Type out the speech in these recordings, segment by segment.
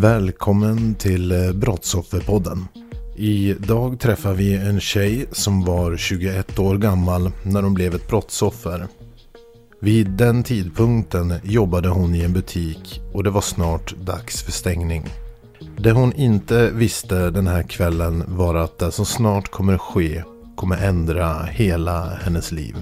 Välkommen till eh, Brottsofferpodden. Idag träffar vi en tjej som var 21 år gammal när hon blev ett brottsoffer. Vid den tidpunkten jobbade hon i en butik och det var snart dags för stängning. Det hon inte visste den här kvällen var att det som snart kommer ske kommer ändra hela hennes liv.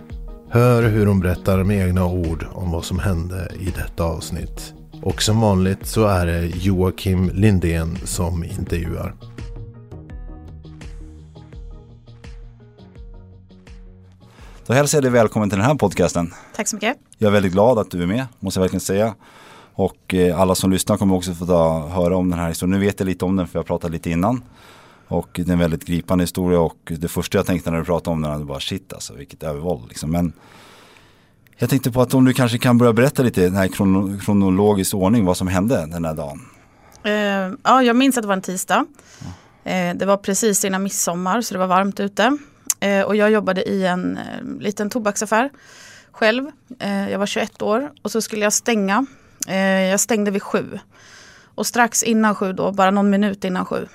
Hör hur hon berättar med egna ord om vad som hände i detta avsnitt. Och som vanligt så är det Joakim Lindén som intervjuar. Då hälsar jag dig välkommen till den här podcasten. Tack så mycket. Jag är väldigt glad att du är med, måste jag verkligen säga. Och eh, alla som lyssnar kommer också få ta, höra om den här historien. Nu vet jag lite om den för jag pratade lite innan. Och det är en väldigt gripande historia och det första jag tänkte när du pratade om den var bara shit alltså, vilket övervåld liksom. Men jag tänkte på att om du kanske kan börja berätta lite i den här krono, kronologisk ordning vad som hände den här dagen. Uh, ja, jag minns att det var en tisdag. Uh, det var precis innan midsommar så det var varmt ute. Uh, och jag jobbade i en liten tobaksaffär själv. jag var 21 år och så skulle jag stänga. jag stängde vid sju. Och strax innan sju då, bara någon minut innan sju,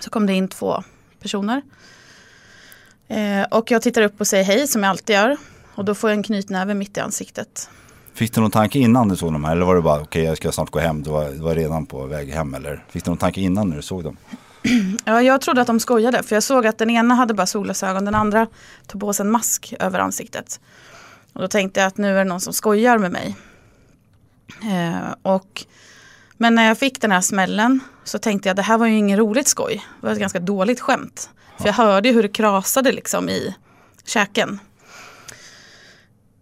så kom det in två personer. och jag tittar upp och säger hej som jag alltid gör. Och då får jag en knytnäve mitt i ansiktet. Fick du någon tanke innan du såg dem här? Eller var det bara okej okay, jag ska snart gå hem, du var, du var redan på väg hem eller? Fick du någon tanke innan när du såg dem? Ja, jag trodde att de skojade för jag såg att den ena hade bara solglasögon, den andra tog på sig en mask över ansiktet. Och då tänkte jag att nu är det någon som skojar med mig. Eh, och, men när jag fick den här smällen så tänkte jag att det här var ju ingen roligt skoj. Det var ett ganska dåligt skämt. För jag hörde hur det krasade liksom i käken.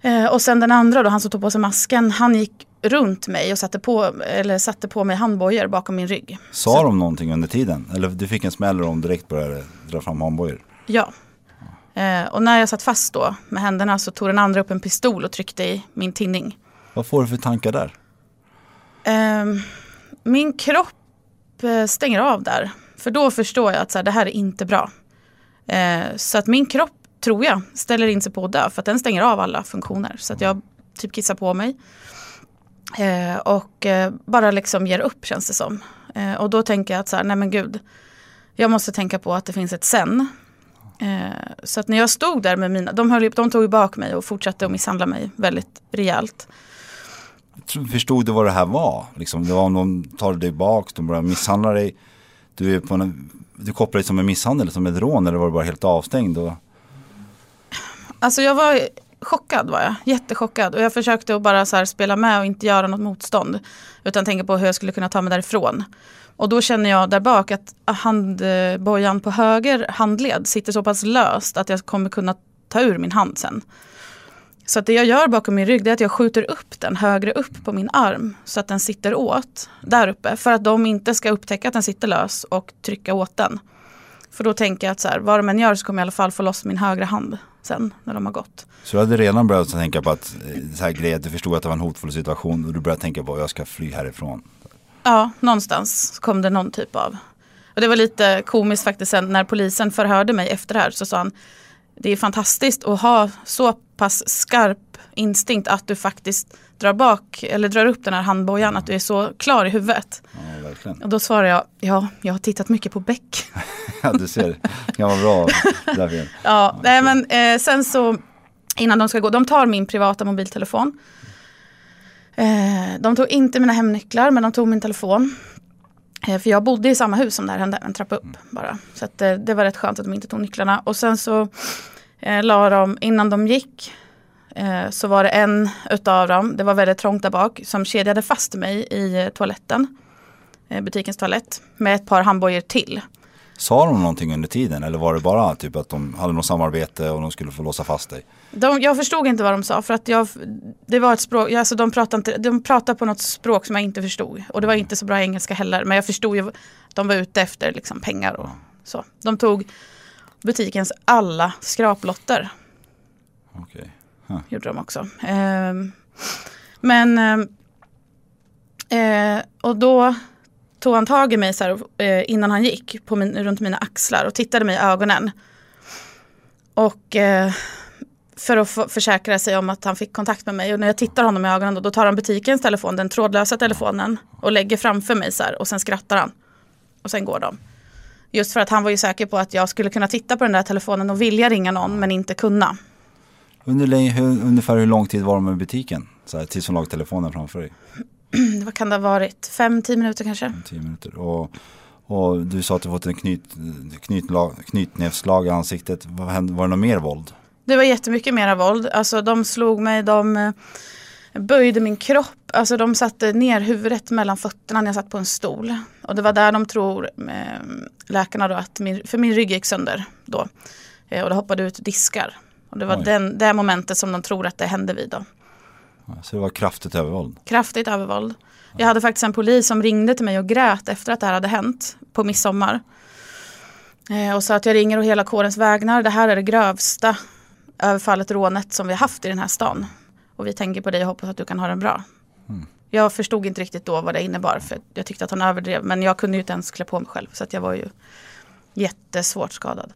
Eh, och sen den andra då, han som tog på sig masken, han gick runt mig och satte på, eller satte på mig handbojor bakom min rygg. Sa Så. de någonting under tiden? Eller du fick en smäll och de direkt började dra fram handbojor? Ja. Eh, och när jag satt fast då med händerna så tog den andra upp en pistol och tryckte i min tinning. Vad får du för tankar där? Eh, min kropp eh, stänger av där. För då förstår jag att så här, det här är inte bra. Eh, så att min kropp tror jag, ställer in sig på att dö för att den stänger av alla funktioner. Så att jag typ kissar på mig. Eh, och eh, bara liksom ger upp känns det som. Eh, och då tänker jag att så här, nej men gud. Jag måste tänka på att det finns ett sen. Eh, så att när jag stod där med mina, de, höll, de tog ju bak mig och fortsatte att misshandla mig väldigt rejält. Förstod du vad det här var? Liksom, det var om de tar dig bak, de börjar misshandla dig. Du, är på en, du kopplar det som en misshandel, som ett rån eller var du bara helt avstängd? Och... Alltså jag var chockad var jag, jättechockad. Och jag försökte att bara så spela med och inte göra något motstånd. Utan tänka på hur jag skulle kunna ta mig därifrån. Och då känner jag där bak att handbojan på höger handled sitter så pass löst att jag kommer kunna ta ur min hand sen. Så att det jag gör bakom min rygg är att jag skjuter upp den högre upp på min arm så att den sitter åt där uppe. För att de inte ska upptäcka att den sitter lös och trycka åt den. För då tänker jag att så här, vad de än gör så kommer jag i alla fall få loss min högra hand sen när de har gått. Så du hade redan börjat tänka på att, eh, så här grejer, du förstod att det var en hotfull situation och du började tänka på att jag ska fly härifrån? Ja, någonstans kom det någon typ av. Och det var lite komiskt faktiskt sen när polisen förhörde mig efter det här så sa han det är fantastiskt att ha så pass skarp instinkt att du faktiskt drar bak eller drar upp den här handbojan, att du är så klar i huvudet. Ja, verkligen. Och då svarade jag, ja, jag har tittat mycket på Beck. Ja, du ser, det var bra. Därför. Ja, nej, men eh, sen så innan de ska gå, de tar min privata mobiltelefon. Eh, de tog inte mina hemnycklar men de tog min telefon. Eh, för jag bodde i samma hus som det här hände, en trappa upp bara. Så att, eh, det var rätt skönt att de inte tog nycklarna. Och sen så eh, la de, innan de gick, eh, så var det en utav dem, det var väldigt trångt där bak, som kedjade fast mig i eh, toaletten. Eh, butikens toalett. Med ett par handbojor till. Sa de någonting under tiden eller var det bara typ att de hade något samarbete och de skulle få låsa fast dig? De, jag förstod inte vad de sa för att jag, det var ett språk, alltså de, pratade inte, de pratade på något språk som jag inte förstod. Och det var inte så bra engelska heller. Men jag förstod ju att de var ute efter liksom pengar och så. De tog butikens alla skraplotter. Okej. Gjorde de också. Ehm, men ehm, eh, och då tog han tag i mig så här, eh, innan han gick på min, runt mina axlar och tittade mig i ögonen. Och eh, för att försäkra sig om att han fick kontakt med mig. Och när jag tittar honom i ögonen då, då tar han butikens telefon, den trådlösa telefonen och lägger framför mig så här och sen skrattar han. Och sen går de. Just för att han var ju säker på att jag skulle kunna titta på den där telefonen och vilja ringa någon men inte kunna. Under, hur, ungefär hur lång tid var de i butiken? Så här, tills hon låg telefonen framför dig? Vad kan det ha varit? Fem, tio minuter kanske? Tio minuter. Och, och du sa att du fått en knyt, knytlag, knytnävsslag i ansiktet. Vad hände, var det något mer våld? Det var jättemycket mera våld. Alltså de slog mig, de eh, böjde min kropp. Alltså de satte ner huvudet mellan fötterna när jag satt på en stol. Och det var där de tror, eh, läkarna då, att min, för min rygg gick sönder då. Eh, och det hoppade ut diskar. Och det var Oj. den, det momentet som de tror att det hände vid då. Så det var kraftigt övervåld. Kraftigt övervåld. Jag hade faktiskt en polis som ringde till mig och grät efter att det här hade hänt på midsommar. Eh, och sa att jag ringer och hela kårens vägnar. Det här är det grövsta överfallet, rånet som vi har haft i den här stan. Och vi tänker på dig och hoppas att du kan ha den bra. Jag förstod inte riktigt då vad det innebar för jag tyckte att han överdrev. Men jag kunde ju inte ens klä på mig själv så att jag var ju jättesvårt skadad.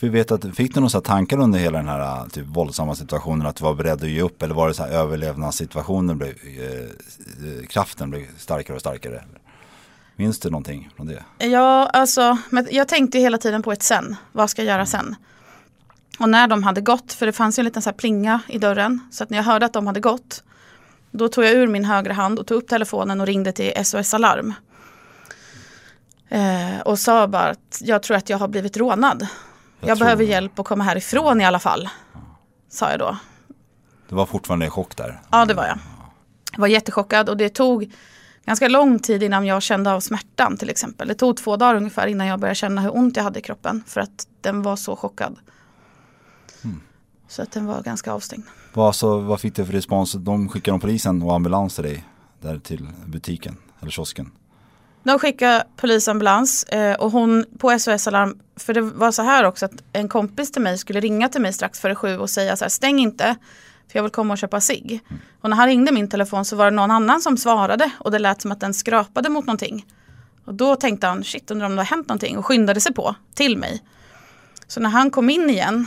Vi vet att, fick du några tankar under hela den här typ, våldsamma situationen att du var beredd att ge upp eller var det så här överlevnadssituationen blev, eh, eh, kraften blev starkare och starkare? Minns du någonting från det? Ja, alltså, men jag tänkte hela tiden på ett sen. Vad ska jag göra sen? Och när de hade gått, för det fanns ju en liten så plinga i dörren. Så att när jag hörde att de hade gått, då tog jag ur min högra hand och tog upp telefonen och ringde till SOS Alarm. Eh, och sa bara att jag tror att jag har blivit rånad. Jag, tror behöver det. hjälp att komma härifrån i alla fall. Sa jag då. Du var fortfarande i chock där. Ja, det var jag. Jag var jättechockad och det tog ganska lång tid innan jag kände av smärtan till exempel. Det tog två dagar ungefär innan jag började känna hur ont jag hade i kroppen. För att den var så chockad. Så att den var ganska avstängd. Vad, så, vad fick du för respons? De skickade de polisen och ambulans till dig där till butiken eller kiosken. De skickade polisambulans eh, och hon på SOS Alarm, för det var så här också att en kompis till mig skulle ringa till mig strax före sju och säga så här, stäng inte, för jag vill komma och köpa cigg. Och när han ringde min telefon så var det någon annan som svarade och det lät som att den skrapade mot någonting. Och då tänkte han, shit undrar om det har hänt någonting och skyndade sig på till mig. Så när han kom in igen,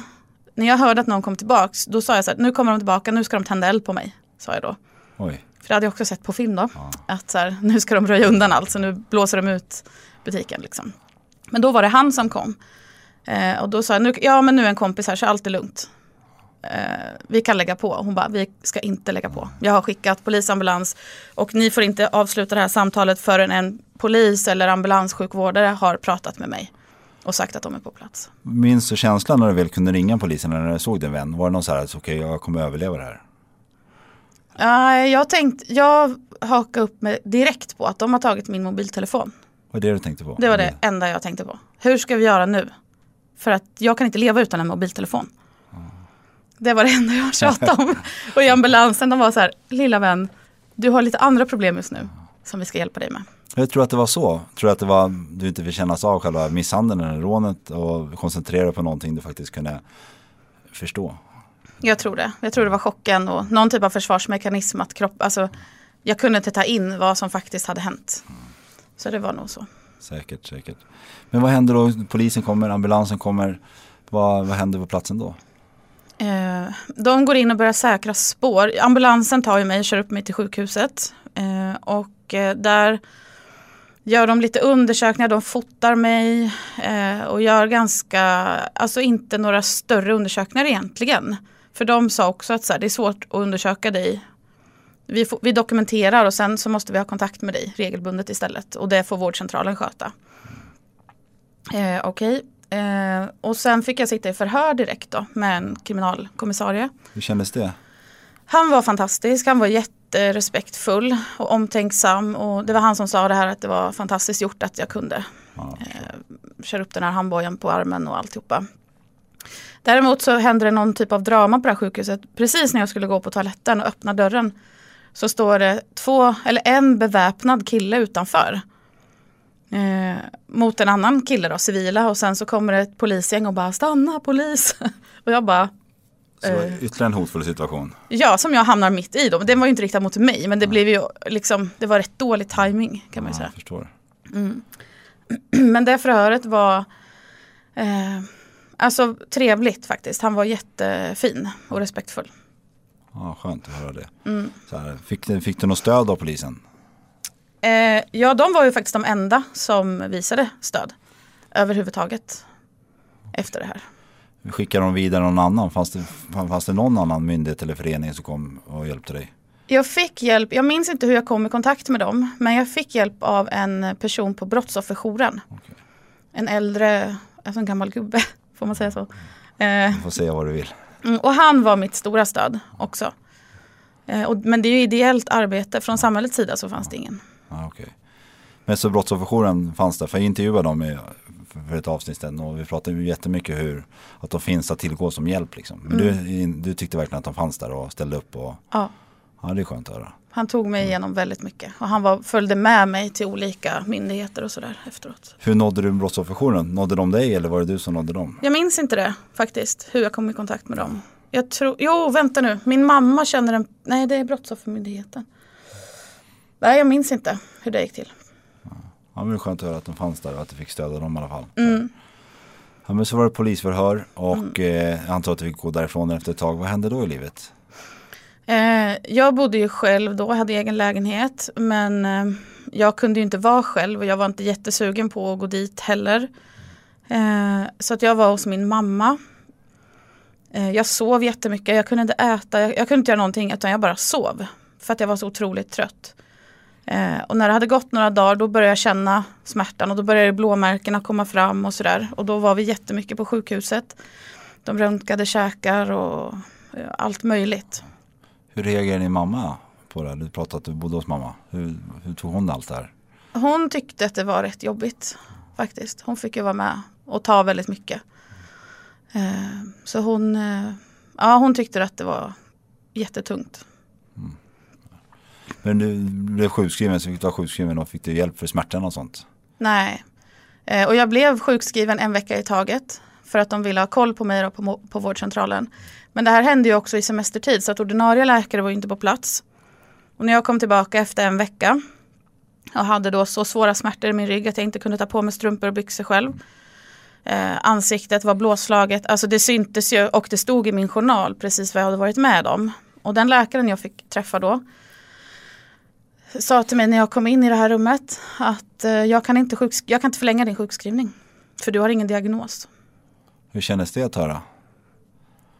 när jag hörde att någon kom tillbaks, då sa jag så här, nu kommer de tillbaka, nu ska de tända eld på mig, sa jag då. Oj, för det hade jag också sett på film då. Att så här, nu ska de röja undan allt så nu blåser de ut butiken. Liksom. Men då var det han som kom. Eh, och då sa jag, nu, ja men nu är en kompis här så allt är lugnt. Eh, vi kan lägga på. Hon bara, vi ska inte lägga på. Jag har skickat polisambulans och ni får inte avsluta det här samtalet förrän en polis eller ambulanssjukvårdare har pratat med mig. Och sagt att de är på plats. minns du känslan när du väl kunde ringa polisen när du såg din vän? Var det någon så här, okej jag kommer överleva det här? Uh, jag tänkt, jag hakade upp mig direkt på att de har tagit min mobiltelefon. Vad är det du tänkte på? Det var det enda jag tänkte på. Hur ska vi göra nu? För att jag kan inte leva utan en mobiltelefon. Det var det enda jag tjatade om. Och i ambulansen de var så här, lilla vän, du har lite andra problem just nu som vi ska hjälpa dig med. Jag tror att det var så. Tror du att det var, du inte fick kännas av själva misshandeln eller rånet och koncentrera dig på någonting du faktiskt kunde förstå? Jag tror det. Jag tror det var chocken och någon typ av försvarsmekanism att kropp, alltså jag kunde inte ta in vad som faktiskt hade hänt. Så det var nog så. Säkert, säkert. Men vad händer då? Polisen kommer, ambulansen kommer. Vad, vad händer på platsen då? Eh, de går in och börjar säkra spår. Ambulansen tar ju mig och kör upp mig till sjukhuset. Eh, och eh, där gör de lite undersökningar, de fotar mig eh, och gör ganska, alltså inte några större undersökningar egentligen. För de sa också att så här, det är svårt att undersöka dig. Vi, får, vi dokumenterar och sen så måste vi ha kontakt med dig regelbundet istället. Och det får vårdcentralen sköta. Eh, Okej, eh, och sen fick jag sitta i förhör direkt då med en kriminalkommissarie. Hur kändes det? Han var fantastisk, han var jätterespektfull och omtänksam. Och det var han som sa det här att det var fantastiskt gjort att jag kunde Ja, eh, köra upp den här handbojan på armen och alltihopa. Däremot så hände det någon typ av drama på det här sjukhuset. Precis när jag skulle gå på toaletten och öppna dörren så står det två, eller en beväpnad kille utanför. Eh, mot en annan kille då, civila. Och sen så kommer det ett polisgäng och bara stanna polis. och jag bara, Så Eh. ytterligare en hotfull situation. ja som jag hamnar mitt i då. Den var ju inte riktad mot mig men det blev ju liksom, det var rätt dålig timing kan man ju Ja, säga. förstår. Men det förhöret var eh, alltså trevligt faktiskt. Han var jättefin och respektfull. Ja, skönt att höra det. Mm. Så här, fick, du, fick du något stöd av polisen? Eh, ja, de var ju faktiskt de enda som visade stöd överhuvudtaget efter det här. Skickade de vidare någon annan? Fanns det, fanns det någon annan myndighet eller förening som kom och hjälpte dig? Jag fick hjälp, jag minns inte hur jag kom i kontakt med dem, men jag fick hjälp av en person på brottsofferjouren. Okej. En äldre, alltså en gammal gubbe, får man säga så. Eh, Du får säga vad du vill. Mm, och han var mitt stora stöd också. Eh, och, men det är ju ideellt arbete, från samhällets sida så fanns det ingen. Ja, okej. Men så brottsofferjouren fanns där, för jag intervjuade dem i, för- ett avsnitt sedan och vi pratade ju jättemycket hur att de finns att tillgå som hjälp liksom. Men du, du tyckte verkligen att de fanns där och ställde upp och Ja, ja det är skönt att höra. Han tog mig igenom väldigt mycket. Och han var, följde med mig till olika myndigheter och sådär efteråt. Hur nådde du brottsofferjouren? Nådde de dig eller var det du som nådde dem? Jag minns inte det faktiskt, hur jag kom i kontakt med dem. Jag tror, jo vänta nu, min mamma känner en, nej det är Brottsoffermyndigheten. Nej jag minns inte hur det gick till. Ja men det är skönt att höra att de fanns där och att du fick stöd av dem i alla fall. Mm. Ja men så var det polisförhör och eh, jag antar att du fick gå därifrån efter ett tag. Vad hände då i livet? Eh, jag bodde ju själv då, hade egen lägenhet. Men eh, jag kunde ju inte vara själv och jag var inte jättesugen på att gå dit heller. Eh, så att jag var hos min mamma. Eh, jag sov jättemycket, jag kunde inte äta, jag, jag kunde inte göra någonting utan jag bara sov. För att jag var så otroligt trött. Eh, och när det hade gått några dagar då började jag känna smärtan och då började blåmärkena komma fram och sådär. Och då var vi jättemycket på sjukhuset. De röntgade käkar och eh, allt möjligt. Hur reagerade din mamma på det? Du pratade att du bodde hos mamma. Hur, hur tog hon allt det här? Hon tyckte att det var rätt jobbigt faktiskt. Hon fick ju vara med och ta väldigt mycket. Eh, Så hon, eh, ja, hon tyckte att det var jättetungt. Men du blev sjukskriven så fick du vara sjukskriven och fick du hjälp för smärtan och sånt. Nej. Eh, Och jag blev sjukskriven en vecka i taget. För att de ville ha koll på mig på, på vårdcentralen. Men det här hände ju också i semestertid så att ordinarie läkare var ju inte på plats. Och när jag kom tillbaka efter en vecka och hade då så svåra smärtor i min rygg att jag inte kunde ta på mig strumpor och byxor själv. Eh, ansiktet var blåslaget, alltså det syntes ju och det stod i min journal precis vad jag hade varit med om. Och den läkaren jag fick träffa då sa till mig när jag kom in i det här rummet att eh, jag, kan inte jag kan inte förlänga din sjukskrivning. För du har ingen diagnos. Hur kändes det att höra?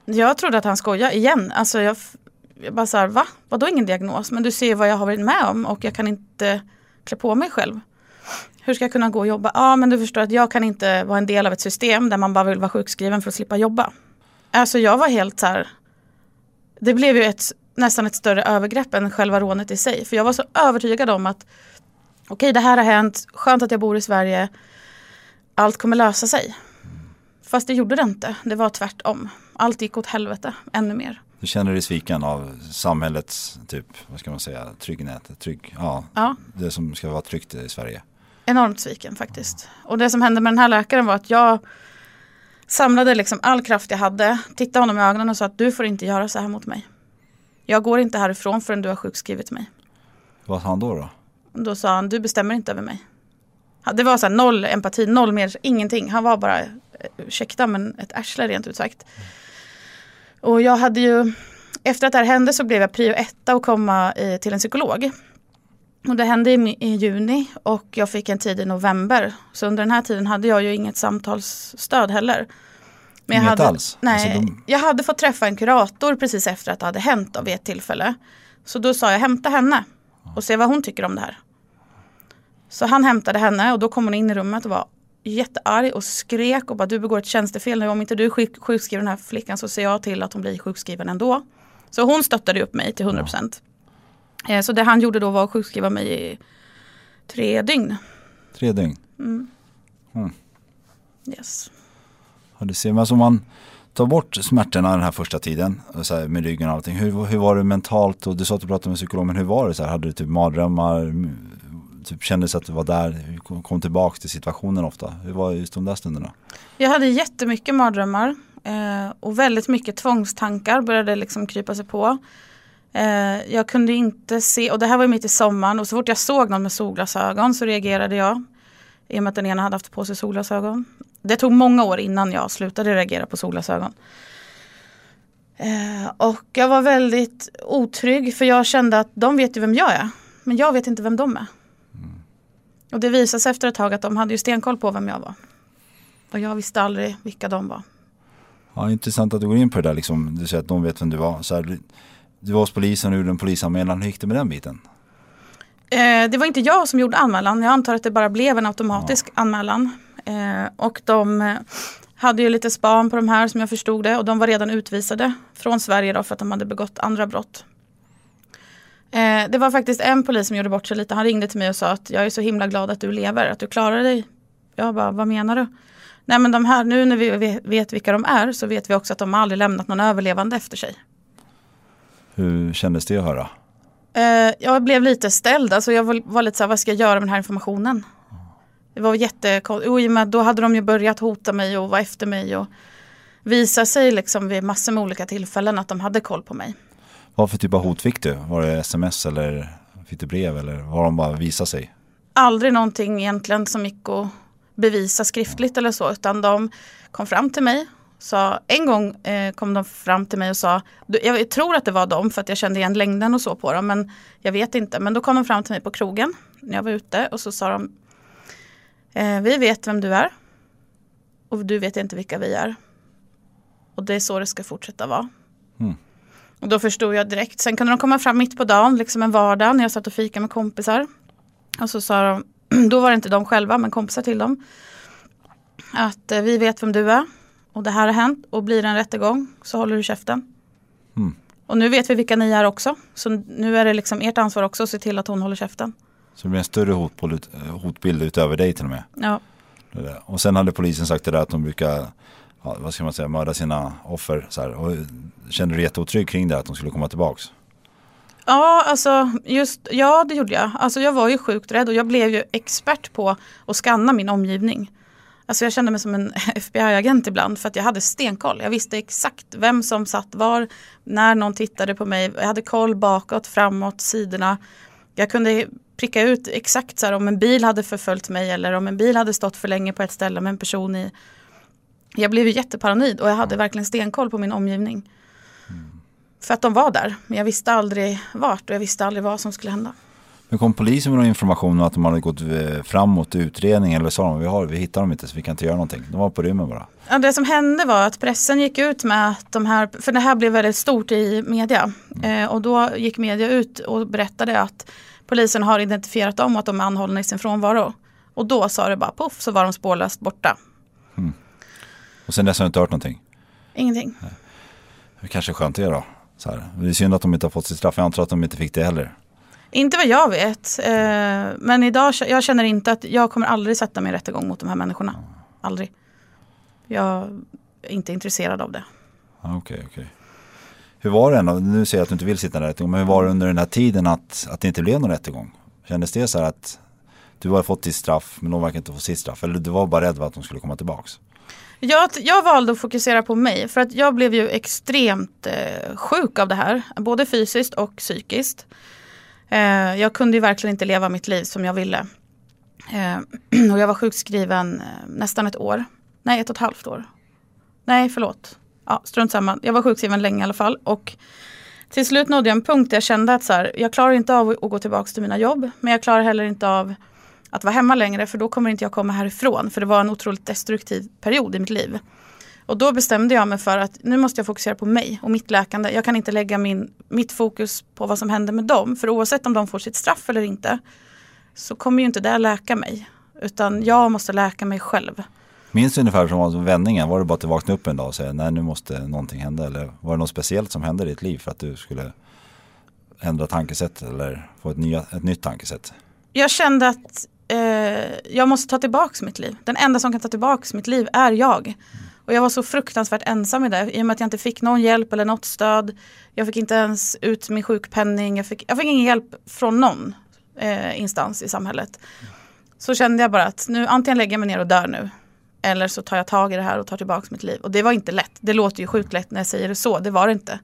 Jag trodde att han skojade igen. Alltså jag, jag bara så här, va? Vadå ingen diagnos? Men du ser vad jag har varit med om och jag kan inte klä på mig själv. Hur ska jag kunna gå och jobba? Ja men du förstår att jag kan inte vara en del av ett system där man bara vill vara sjukskriven för att slippa jobba. Alltså jag var helt så här. Det blev ju ett, nästan ett större övergrepp än själva rånet i sig. För jag var så övertygad om att okej det här har hänt, skönt att jag bor i Sverige. Allt kommer lösa sig. Fast det gjorde det inte, det var tvärtom. Allt gick åt helvete, ännu mer. Du känner dig sviken av samhällets typ, vad ska man säga, tryggnät, trygg, ja, Ja, det som ska vara tryggt i Sverige. enormt sviken faktiskt. Och det som hände med den här läkaren var att jag samlade liksom all kraft jag hade, tittade honom i ögonen och sa att du får inte göra så här mot mig. Jag går inte härifrån förrän du har sjukskrivit mig. Vad sa han då då? Då sa han, du bestämmer inte över mig. Det var så här, noll empati, noll mer, ingenting. Han var bara, ursäkta men ett arsle rent ut sagt. Och jag hade ju, efter att det här hände så blev jag prio etta att komma i, till en psykolog. Och det hände i, i, juni och jag fick en tid i november. Så under den här tiden hade jag ju inget samtalsstöd heller. Men jag Inget hade, alls? Nej, Alltså, de- jag hade fått träffa en kurator precis efter att det hade hänt vid ett tillfälle. Så då sa jag hämta henne och se vad hon tycker om det här. Så han hämtade henne och då kom hon in i rummet och var jättearg och skrek och bara du begår ett tjänstefel nu. Om inte du sjuk- sjukskriver den här flickan så ser jag till att hon blir sjukskriven ändå. Så hon stöttade upp mig till 100%. Eh, Så det han gjorde då var att sjukskriva mig i tre dygn. Tre dygn. Yes. Ja, du ser, men alltså man tar bort smärtorna den här första tiden så här, med ryggen och allting. Hur, hur var det mentalt? Och du sa att du pratade med en psykolog, men hur var det? Så här, hade du typ mardrömmar? Typ kändes att du var där? Kom, tillbaka till situationen ofta? Hur var just de där stunderna? Jag hade jättemycket mardrömmar eh, och väldigt mycket tvångstankar började liksom krypa sig på. Eh, jag kunde inte se, och det här var mitt i sommaren och så fort jag såg någon med solglasögon så reagerade jag. I och med att den ena hade haft på sig solglasögon. Det tog många år innan jag slutade reagera på solglasögon. Eh, och jag var väldigt otrygg för jag kände att de vet ju vem jag är. Men jag vet inte vem de är. Och det visade sig efter ett tag att de hade ju stenkoll på vem jag var. Och jag visste aldrig vilka de var. Ja, intressant att du går in på det där liksom. Du säger att de vet vem du var. Så här, du- var hos polisen och gjorde en polisanmälan. Hur gick det med den biten? Eh, det var inte jag som gjorde anmälan. Jag antar att det bara blev en automatisk anmälan. Eh, och de eh, hade ju lite span på de här som jag förstod det. Och de var redan utvisade från Sverige då för att de hade begått andra brott. Eh, det var faktiskt en polis som gjorde bort sig lite. Han ringde till mig och sa att jag är så himla glad att du lever, att du klarar dig. Jag bara, vad menar du? Nej men de här, nu när vi ve- vet vilka de är så vet vi också att de aldrig lämnat någon överlevande efter sig. Hur kändes det att höra? Eh, jag blev lite ställd, alltså jag var, var lite så här, vad ska jag göra med den här informationen? Det var jättekonstigt, då hade de ju börjat hota mig och vara efter mig och visa sig liksom vid massor med olika tillfällen att de hade koll på mig. Vad för typ av hot fick du? Var det sms eller fick du brev eller var de bara visa sig? Aldrig någonting egentligen som gick att bevisa skriftligt eller så, utan de kom fram till mig. Sa, en gång eh, kom de fram till mig och sa, jag tror att det var dem för att jag kände igen längden och så på dem, men jag vet inte. Men då kom de fram till mig på krogen när jag var ute och så sa de, eh, vi vet vem du är och du vet inte vilka vi är. Och det är så det ska fortsätta vara. Mm. Och då förstod jag direkt. Sen kunde de komma fram mitt på dagen, liksom en vardag när jag satt och fika med kompisar. Och så sa de, då var det inte de själva men kompisar till dem. Att eh, vi vet vem du är och det här har hänt och blir det en rättegång så håller du käften. Mm. Och nu vet vi vilka ni är också. Så nu är det liksom ert ansvar också att se till att hon håller käften. Så det blev en större hotbild, hotbild utöver dig till och med. Ja. Och sen hade polisen sagt det där att de brukar, ja, vad ska man säga, mörda sina offer. Så här. Och kände du dig jätteotrygg kring det att de skulle komma tillbaks? ja alltså just, ja det gjorde jag. Alltså jag var ju sjukt rädd och jag blev ju expert på att skanna min omgivning. Alltså jag kände mig som en FBI-agent ibland för att jag hade stenkoll. Jag visste exakt vem som satt var, när någon tittade på mig. Jag hade koll bakåt, framåt, sidorna. Jag kunde pricka ut exakt så här, om en bil hade förföljt mig eller om en bil hade stått för länge på ett ställe med en person i. Jag blev ju jätteparanoid och jag hade verkligen stenkoll på min omgivning. För att de var där, men jag visste aldrig vart och jag visste aldrig vad som skulle hända. Men kom polisen med någon information om att de hade gått eh, framåt i utredningen eller sa de vi, har, vi hittar dem inte så vi kan inte göra någonting. De var på rymmen bara. Ja, det som hände var att pressen gick ut med att de här, för det här blev väldigt stort i media. Eh, och då gick media ut och berättade att polisen har identifierat dem och att de är anhållna i sin frånvaro. Och då sa det bara poff så var de spårlöst borta. Och sen dess har jag inte hört någonting. Ingenting. Det kanske är skönt det då. Så här. Det är synd att de inte har fått sitt straff. Jag antar att de inte fick det heller. Inte vad jag vet. Eh, men idag, jag känner inte att jag kommer aldrig sätta mig i rättegång mot de här människorna. Aldrig. Jag är inte intresserad av det. Ja, Okej, okej. Hur var det ändå? Nu säger jag att du inte vill sitta i en rättegång. Men hur var det under den här tiden att, att det inte blev någon rättegång? Kändes det så här att du har fått ditt straff men de verkar inte få sitt straff? Eller du var bara rädd för att de skulle komma tillbaks? Jag, jag valde att fokusera på mig för att jag blev ju extremt eh, sjuk av det här. Både fysiskt och psykiskt. Eh, jag kunde ju verkligen inte leva mitt liv som jag ville. Eh, och jag var sjukskriven eh, nästan ett år. Nej, ett och ett halvt år. Nej, förlåt. Ja, strunt samma. Jag var sjukskriven länge i alla fall. Och till slut nådde jag en punkt där jag kände att så här, jag klarar inte av att gå tillbaka till mina jobb. Men jag klarar heller inte av att vara hemma längre för då kommer inte jag komma härifrån. För det var en otroligt destruktiv period i mitt liv. Och då bestämde jag mig för att nu måste jag fokusera på mig och mitt läkande. Jag kan inte lägga min, mitt fokus på vad som händer med dem. För oavsett om de får sitt straff eller inte så kommer ju inte det läka mig. Utan jag måste läka mig själv. Minns du ungefär som vändningen? Var det bara att du vaknade upp en dag och sa nej nu måste någonting hända? Eller var det något speciellt som hände i ditt liv för att du skulle ändra tankesätt eller få ett, nya, ett nytt tankesätt? Jag kände att eh, jag måste ta tillbaka mitt liv. Den enda som kan ta tillbaka mitt liv är jag. Och jag var så fruktansvärt ensam i det i och med att jag inte fick någon hjälp eller något stöd. Jag fick inte ens ut min sjukpenning. Jag fick, jag fick ingen hjälp från någon eh, instans i samhället. Så kände jag bara att nu antingen lägger jag mig ner och dör nu. Eller så tar jag tag i det här och tar tillbaka mitt liv. Och det var inte lätt. Det låter ju sjukt lätt när jag säger det så. Det var det inte.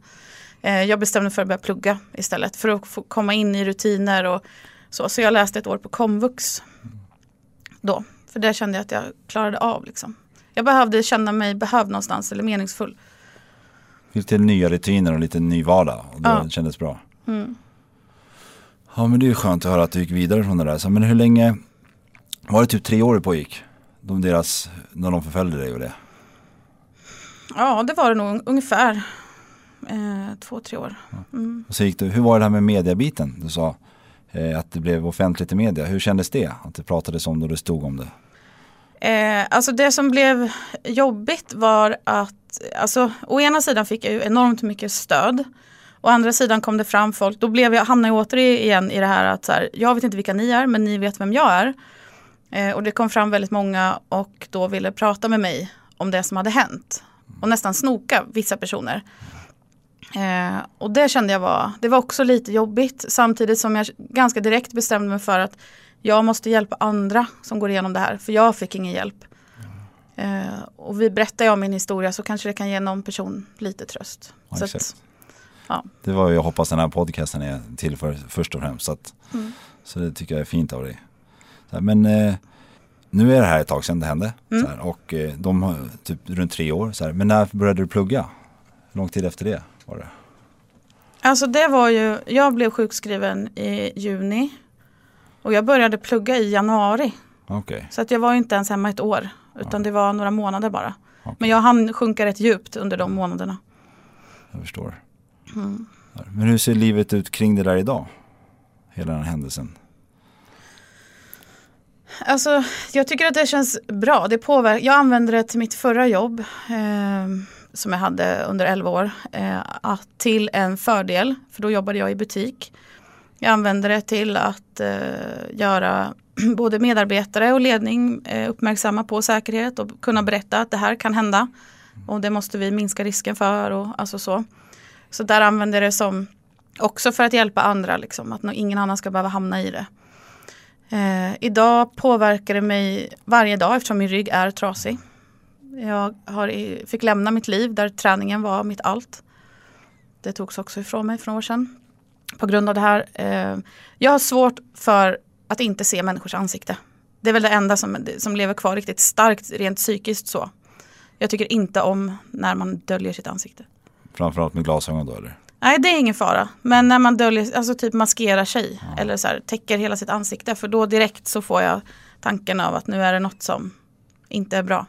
Eh, jag bestämde mig för att börja plugga istället. För att få komma in i rutiner och så. Så jag läste ett år på komvux. Då. För det kände jag att jag klarade av. Liksom. Jag behövde känna mig behövd någonstans eller meningsfull. Lite nya rutiner och lite ny vardag. Och det Ja. kändes bra. Mm. Ja men det är ju skönt att höra att du gick vidare från det där. Så, men hur länge, var det typ tre år det pågick? De deras, när de förföljde dig och det? Ja, det var det nog ungefär. Eh, två, tre år. Mm. Och så gick du, hur var det här med mediabiten? Du sa Eh, att det blev offentligt i media. Hur kändes det? Att det pratades om det och det stod om det? Eh, alltså det som blev jobbigt var att, alltså å ena sidan fick jag ju enormt mycket stöd. Å andra sidan kom det fram folk, då blev jag, hamnade jag återigen i det här att så här, jag vet inte vilka ni är men ni vet vem jag är. Eh, och det kom fram väldigt många och då ville prata med mig om det som hade hänt. Och nästan snoka vissa personer. Eh, och det kände jag var, det var också lite jobbigt samtidigt som jag ganska direkt bestämde mig för att jag måste hjälpa andra som går igenom det här för jag fick ingen hjälp. Eh, och vi berättar jag min historia så kanske det kan ge någon person lite tröst. Ja, att, ja. Det var jag hoppas den här podcasten är till för först och främst. Så, att, Mm. så det tycker jag är fint av dig. Men eh, nu är det här ett tag sedan det hände. Mm. Här, och eh, de har typ runt tre år. Så här, men när började du plugga? Hur lång tid efter det var det? Alltså det var ju, jag blev sjukskriven i juni. Och jag började plugga i januari. Okej. Så att jag var ju inte ens hemma ett år. Utan det var några månader bara. Okej. Men jag hann sjunka rätt djupt under de månaderna. Jag förstår. Mm. Men hur ser livet ut kring det där idag? Hela den här händelsen. Alltså, jag tycker att det känns bra. Det påverkar. Jag använde det till mitt förra jobb eh, som jag hade under 11 år eh, till en fördel. För då jobbade jag i butik. Jag använde det till att eh, göra både medarbetare och ledning eh, uppmärksamma på säkerhet och kunna berätta att det här kan hända. Och det måste vi minska risken för och alltså så. Så där använde jag det som också för att hjälpa andra, liksom, att ingen annan ska behöva hamna i det. Eh, idag påverkar det mig varje dag eftersom min rygg är trasig. Jag har, fick lämna mitt liv där träningen var mitt allt. Det togs också ifrån mig för några år sedan. På grund av det här. Eh, jag har svårt för att inte se människors ansikte. Det är väl det enda som, som lever kvar riktigt starkt rent psykiskt så. Jag tycker inte om när man döljer sitt ansikte. Framförallt med glasögon då eller? Nej det är ingen fara. Men när man döljer, alltså typ maskerar sig. Eller så här, täcker hela sitt ansikte. För då direkt så får jag tanken av att nu är det något som inte är bra.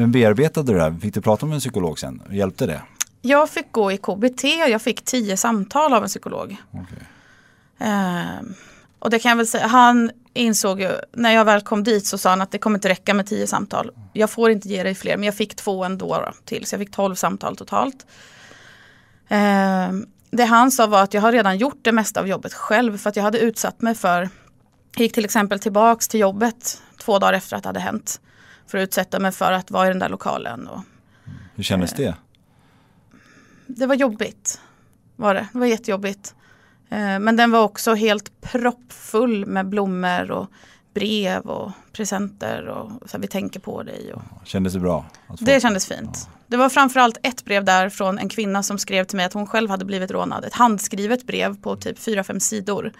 Men bearbetade du det här? Fick du prata med en psykolog sen? Hjälpte det? Jag fick gå i KBT, jag fick tio samtal av en psykolog. Okej. Ehm, och det kan jag väl säga, han insåg ju, när jag väl kom dit så sa han att det kommer inte räcka med tio samtal. Jag får inte ge dig fler, men jag fick två ändå då, till, så jag fick tolv samtal totalt. Ehm, det han sa var att jag har redan gjort det mesta av jobbet själv för att jag hade utsatt mig för, jag gick till exempel tillbaks till jobbet två dagar efter att det hade hänt. För att utsätta mig för att vara i den där lokalen. Och Hur kändes det? det var jobbigt. Var det. det var jättejobbigt. Eh, Men den var också helt proppfull med blommor och brev och presenter och så här, vi tänker på dig. Och. Kändes det bra? Det kändes fint. Det var framförallt ett brev där från en kvinna som skrev till mig att hon själv hade blivit rånad. Ett handskrivet brev på typ 4-5 sidor.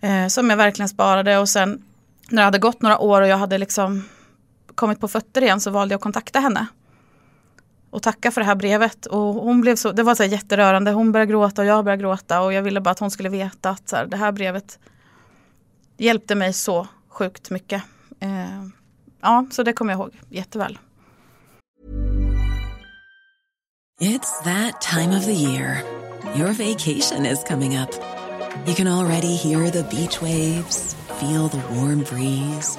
Eh, som jag verkligen sparade och sen när det hade gått några år och jag hade liksom kommit på fötter igen så valde jag att kontakta henne. och tacka för det här brevet. Och hon blev så, det var så här jätterörande, hon började gråta och jag började gråta och jag ville bara att hon skulle veta att så här, det här brevet hjälpte mig så sjukt mycket. Eh, ja, så det kommer jag ihåg jätteväl. It's that time of the year. Your vacation is coming up. You can already hear the beach waves, feel the warm breeze,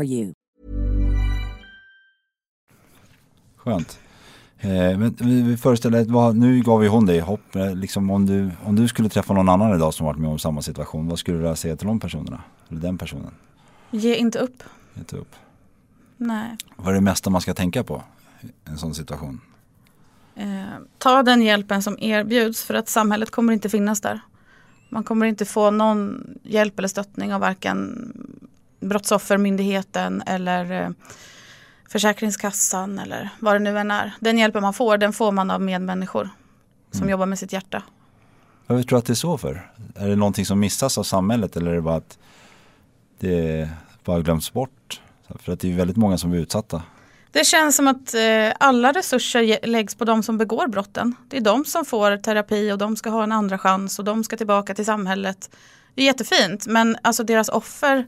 you. Skönt. Eh, men vi föreställer vad, nu gav vi hon dig hopp. Eh, Liksom om, du, om du skulle träffa någon annan idag som varit med om samma situation, vad skulle du säga till de personerna? Eller den personen? Ge inte upp. Inte upp. Nej. Vad är det mesta man ska tänka på i en sån situation? Eh, ta den hjälpen som erbjuds för att samhället kommer inte finnas där. Man kommer inte få någon hjälp eller stöttning av varken Brottsoffermyndigheten eller eh, Försäkringskassan eller vad det nu än är. Den hjälpen man får, den får man av medmänniskor som jobbar med sitt hjärta. Vad tror du att det är så för? Är det någonting som missas av samhället eller är det bara att det bara glöms bort? För att det är väldigt många som blir utsatta. Det känns som att eh, alla resurser läggs på de som begår brotten. Det är de som får terapi och de ska ha en andra chans och de ska tillbaka till samhället. Det är jättefint men alltså deras offer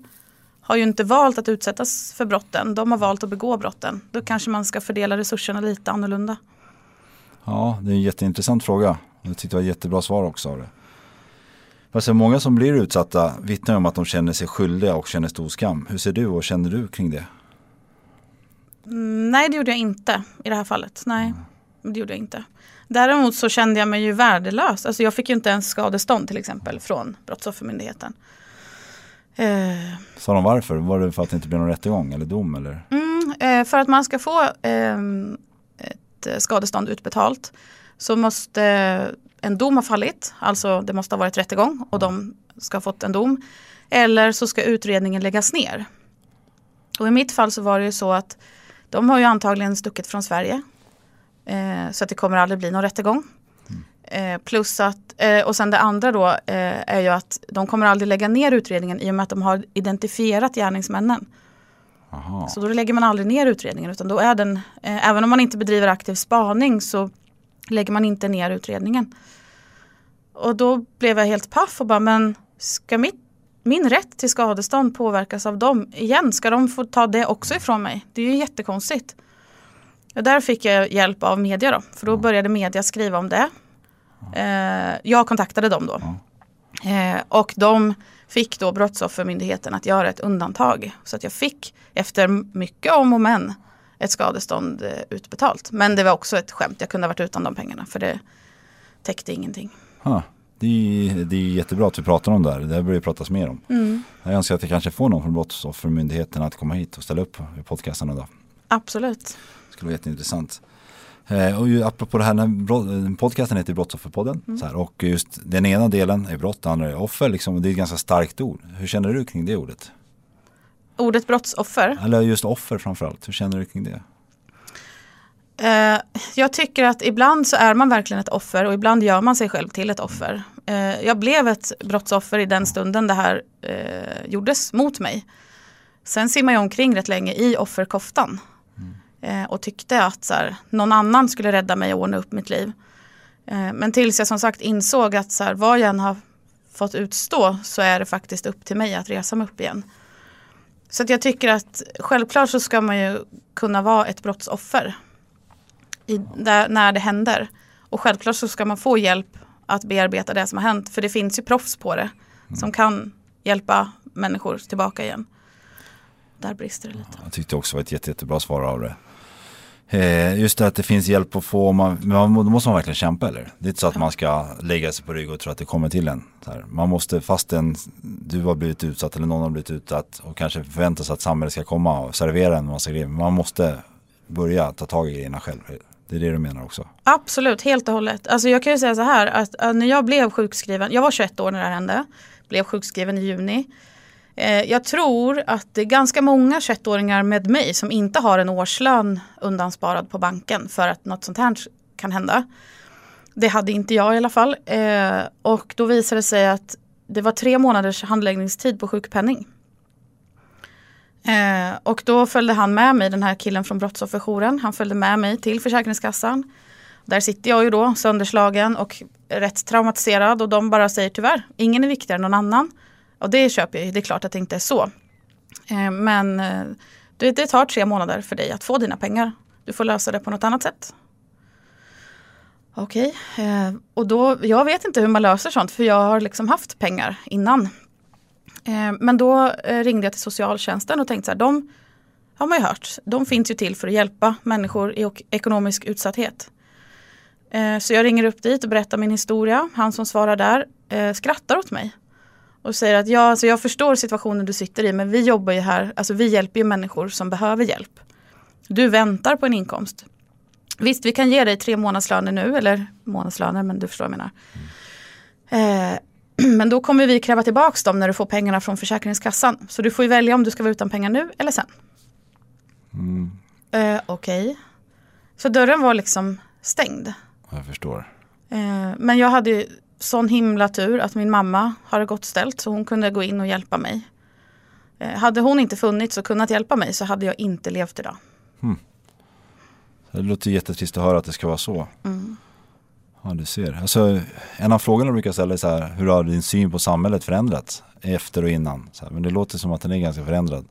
har ju inte valt att utsättas för brotten. De har valt att begå brotten. Då kanske man ska fördela resurserna lite annorlunda. Ja, det är en jätteintressant fråga. Jag tyckte det var ett jättebra svar också av det. Är många som blir utsatta vittnar om att de känner sig skyldiga och känner stor skam. Hur ser du och känner du kring det? Mm, nej det gjorde jag inte i det här fallet. Nej, det gjorde jag inte. Däremot så kände jag mig ju värdelös. Alltså jag fick ju inte ens skadestånd till exempel från Brottsoffermyndigheten. Eh, Sa de varför? Var det för att det inte blev någon rättegång eller dom? Eller? Mm, eh, för att man ska få ehm, ett eh, skadestånd utbetalt så måste en dom ha fallit, alltså det måste ha varit rättegång och de ska ha fått en dom. Eller så ska utredningen läggas ner. Och i mitt fall så var det ju så att de har ju antagligen stuckit från Sverige. Eh, så att det kommer aldrig bli någon rättegång. Eh, plus att, eh, och sen det andra då eh, är ju att de kommer aldrig lägga ner utredningen i och med att de har identifierat gärningsmännen. Aha. Så då lägger man aldrig ner utredningen utan då är den, eh, även om man inte bedriver aktiv spaning så lägger man inte ner utredningen. Och då blev jag helt paff och bara, men ska mitt, min rätt till skadestånd påverkas av dem igen? Ska de få ta det också ifrån mig? Det är ju jättekonstigt. Och där fick jag hjälp av media då, för då började media skriva om det. Eh, jag kontaktade dem då. Eh, och de fick då Brottsoffermyndigheten att göra ett undantag. Så att jag fick efter mycket om och men ett skadestånd eh, utbetalt. Men det var också ett skämt, jag kunde ha varit utan de pengarna för det täckte ingenting. Ha. Det, är, det är jättebra att vi pratar om det här. Det här bör ju pratas mer om. Jag önskar att jag kanske får någon från Brottsoffermyndigheten att komma hit och ställa upp i podcasten idag. Absolut. Det skulle vara jätteintressant. Eh, och ju, apropå det här, när eh, podcasten heter Brottsofferpodden. Så här, och just den ena delen är brott, den andra är offer. Liksom, och det är ett ganska starkt ord. Hur känner du kring det ordet? Ordet brottsoffer. Eller just offer framförallt. Hur känner du kring det? Eh, jag tycker att ibland så är man verkligen ett offer och ibland gör man sig själv till ett offer. Eh, jag blev ett brottsoffer i den stunden det här eh, gjordes mot mig. Sen simmade jag omkring rätt länge i offerkoftan. Eh, och tyckte att så här, någon annan skulle rädda mig och ordna upp mitt liv. Eh, men tills jag som sagt insåg att så här, vad jag än har fått utstå så är det faktiskt upp till mig att resa mig upp igen. Så jag tycker att självklart så ska man ju kunna vara ett brottsoffer i, där, när det händer. Och självklart så ska man få hjälp att bearbeta det som har hänt. För det finns ju proffs på det som kan hjälpa människor tillbaka igen. Där brister det lite. Jag tyckte också det var ett jätte, jättebra svar av det. Eh, just det att det finns hjälp att få, man, men då måste man verkligen kämpa eller? Det är inte så att man ska lägga sig på rygg och tro att det kommer till en. Man måste, fastän du har blivit utsatt eller någon har blivit utsatt och kanske förväntar sig att samhället ska komma och servera en massa grejer. Man måste börja ta tag i grejerna själv. Det är det du menar också? Absolut, helt och hållet. Alltså jag kan ju säga så här att, att när jag blev sjukskriven, jag var 21 år när det här hände, blev sjukskriven i juni. Eh, jag tror att det är ganska många 21-åringar med mig som inte har en årslön undansparad på banken för att något sånt här kan hända. Det hade inte jag i alla fall. Eh, och då visade det sig att det var tre månaders handläggningstid på sjukpenning. Eh, och då följde han med mig, den här killen från brottsofferjouren, han följde med mig till Försäkringskassan. Där sitter jag ju då sönderslagen och rätt traumatiserad och de bara säger tyvärr, ingen är viktigare än någon annan. Och det köper jag ju, det är klart att det inte är så. Eh, men eh, det, det, tar tre månader för dig att få dina pengar. Du får lösa det på något annat sätt. Okej, okay. och då, jag vet inte hur man löser sånt för jag har liksom haft pengar innan. Men då ringde jag till socialtjänsten och tänkte så här, de har man ju hört, de finns ju till för att hjälpa människor i ekonomisk utsatthet. Så jag ringer upp dit och berättar min historia. Han som svarar där skrattar åt mig. Och säger att ja, alltså jag förstår situationen du sitter i men vi jobbar ju här, alltså vi hjälper ju människor som behöver hjälp. Du väntar på en inkomst. Visst, vi kan ge dig tre månadslöner nu, eller månadslöner, men du förstår vad jag menar. Eh, men då kommer vi kräva tillbaka dem när du får pengarna från Försäkringskassan. Så du får ju välja om du ska vara utan pengar nu eller sen. Mm. Eh, Okej. Okay. Så dörren var liksom stängd. Jag förstår. Eh, men jag hade sån himla tur att min mamma har det gott ställt så hon kunde gå in och hjälpa mig. Eh, hade hon inte funnits och kunnat hjälpa mig så hade jag inte levt idag. Hmm. Det låter jättetrist att höra att det ska vara så. Mm. Ja, du ser. Alltså, en av frågorna jag brukar ställa är så här, hur har din syn på samhället förändrats efter och innan? Här, men det låter som att den är ganska förändrad.